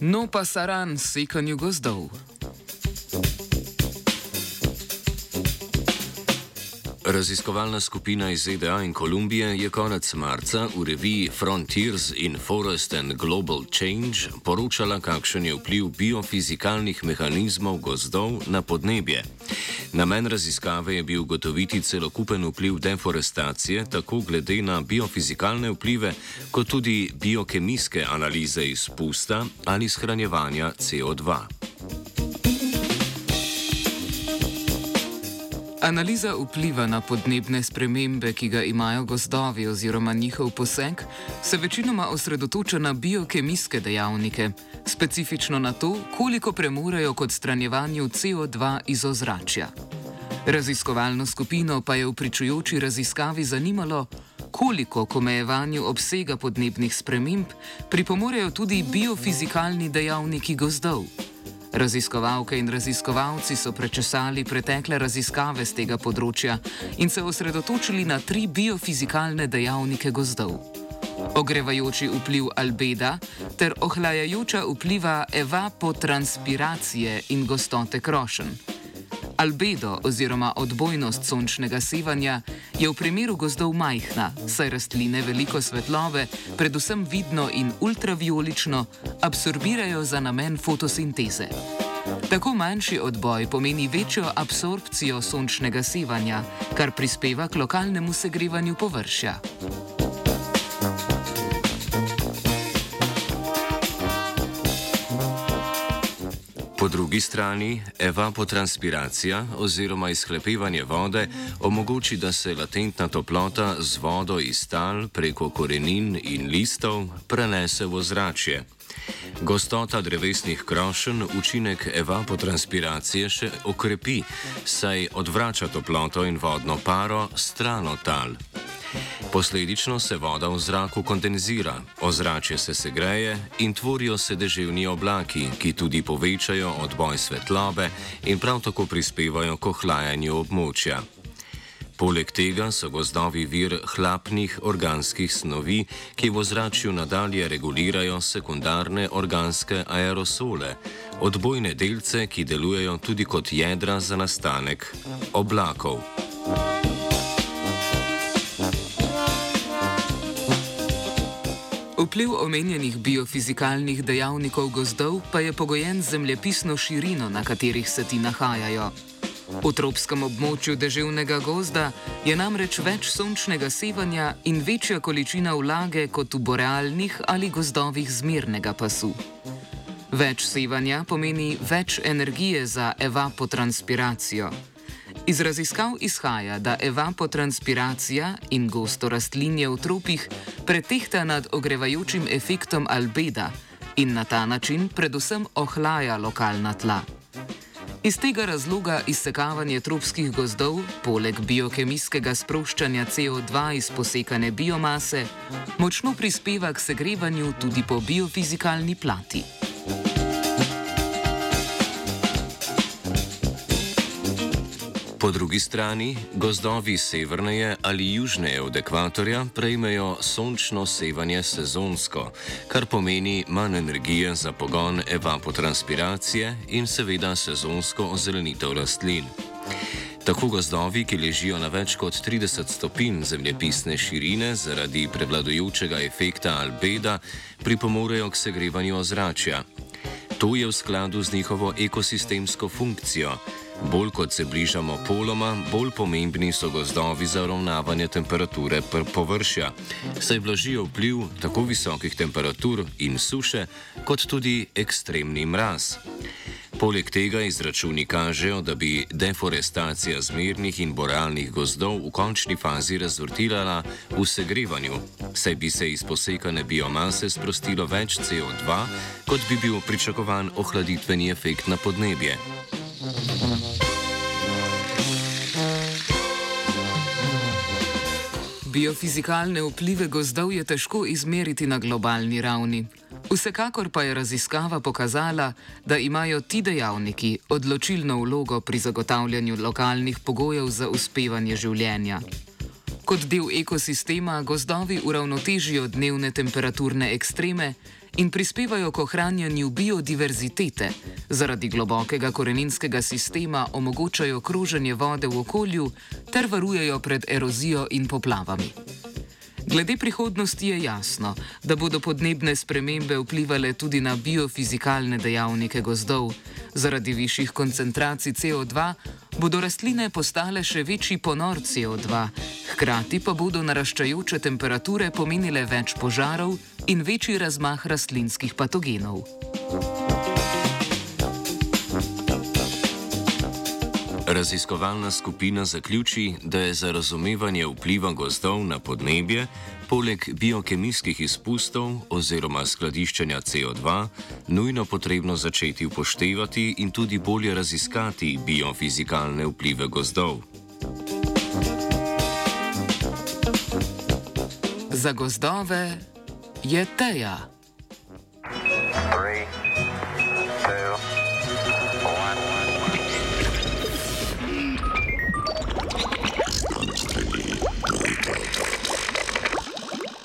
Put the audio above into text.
No pa saran sekanju gozdov. Raziskovalna skupina iz ZDA in Kolumbije je konec marca v reviji Frontiers in Forest and Global Change poročala, kakšen je vpliv biofizikalnih mehanizmov gozdov na podnebje. Namen raziskave je bil ugotoviti celokupen vpliv deforestacije, tako glede na biofizikalne vplive, kot tudi biokemijske analize izpusta ali shranjevanja CO2. Analiza vpliva na podnebne spremembe, ki ga imajo gozdovi oziroma njihov poseg, se večinoma osredotoča na biokemijske dejavnike, specifično na to, koliko premorejo kot stranjevanju CO2 iz ozračja. Raziskovalno skupino pa je v pričujoči raziskavi zanimalo, koliko k omejevanju obsega podnebnih sprememb pripomorejo tudi biofizikalni dejavniki gozdov. Raziskovalke in raziskovalci so prečesali pretekle raziskave z tega področja in se osredotočili na tri biofizikalne dejavnike gozdov: ogrevajoči vpliv albeda ter ohlajajoča vpliva evapotranspiracije in gostote krošen. Albedo oziroma odbojnost sončnega sevanja je v primeru gozdov majhna, saj rastline veliko svetlobe, predvsem vidno in ultraviolično, absorbirajo za namen fotosinteze. Tako manjši odboj pomeni večjo absorpcijo sončnega sevanja, kar prispeva k lokalnemu segrevanju površja. Po drugi strani evapotranspiracija oziroma izhlepevanje vode omogoči, da se latentna toplota z vodo iz tal preko korenin in listov prenese v ozračje. Gostota drevesnih krošen učinek evapotranspiracije še okrepi, saj odvrača toploto in vodno paro stran od tal. Posledično se voda v zraku kondenzira, ozračje se segreje in tvorijo se deževni oblaki, ki tudi povečajo odboj svetlobe in prav tako prispevajo k ohlajanju območja. Poleg tega so gozdovi vir hlapnih organskih snovi, ki v ozračju nadalje regulirajo sekundarne organske aerosole, odbojne delce, ki delujejo tudi kot jedra za nastanek oblakov. Vpliv omenjenih biofizikalnih dejavnikov gozdov pa je pogojen z zemljepisno širino, na katerih se ti nahajajo. V tropskem območju deževnega gozda je namreč več sončnega sevanja in večja količina vlage kot v borealnih ali gozdovih zmernega pasu. Več sevanja pomeni več energije za evapotranspiracijo. Iz raziskav izhaja, da evapotranspiracija in gosto rastlinje v tropih pretehta nad ogrevajočim efektom albeda in na ta način predvsem ohlaja lokalna tla. Iz tega razloga izsekavanje tropskih gozdov, poleg biokemijskega sproščanja CO2 iz posekane biomase, močno prispeva k segrevanju tudi po biofizikalni plati. Po drugi strani, gozdovi severneje ali južneje od ekvatorja prejmejo sončno sevanje sezonsko, kar pomeni manj energije za pogon evapotranspiracije in seveda sezonsko ozelenitev rastlin. Tako gozdovi, ki ležijo na več kot 30 stopinj zemljepisne širine zaradi prevladujočega efekta albeda, pripomorejo k segrevanju ozračja. To je v skladu z njihovo ekosistemsko funkcijo. Bolj kot se bližamo poloma, bolj pomembni so gozdovi za uravnavanje temperature površja, saj blažijo vpliv tako visokih temperatur in suše, kot tudi ekstremni mraz. Poleg tega izračuni kažejo, da bi deforestacija zmernih in borealnih gozdov v končni fazi razvrtilala v segrevanju, saj bi se iz posekane biomase sprostilo več CO2, kot bi bil pričakovan ohladitveni efekt na podnebje. Biofizikalne vplive gozdov je težko izmeriti na globalni ravni. Vsekakor pa je raziskava pokazala, da imajo ti dejavniki odločilno vlogo pri zagotavljanju lokalnih pogojev za uspevanje življenja. Kot del ekosistema gozdovi uravnotežijo dnevne temperaturne ekstreme in prispevajo k ohranjanju biodiverzitete, zaradi globokega koreninskega sistema omogočajo kroženje vode v okolju ter varujejo pred erozijo in poplavami. Glede prihodnosti je jasno, da bodo podnebne spremembe vplivali tudi na biofizikalne dejavnike gozdov. Zaradi višjih koncentracij CO2 bodo rastline postale še večji ponor CO2, hkrati pa bodo naraščajoče temperature pomenile več požarov in večji razmah rastlinskih patogenov. Raziskovalna skupina zaključi, da je za razumevanje vpliva gozdov na podnebje, poleg biokemijskih izpustov oziroma skladiščenja CO2, nujno potrebno začeti upoštevati in tudi bolje raziskati biofizikalne vplive gozdov. Za gozdove je teja.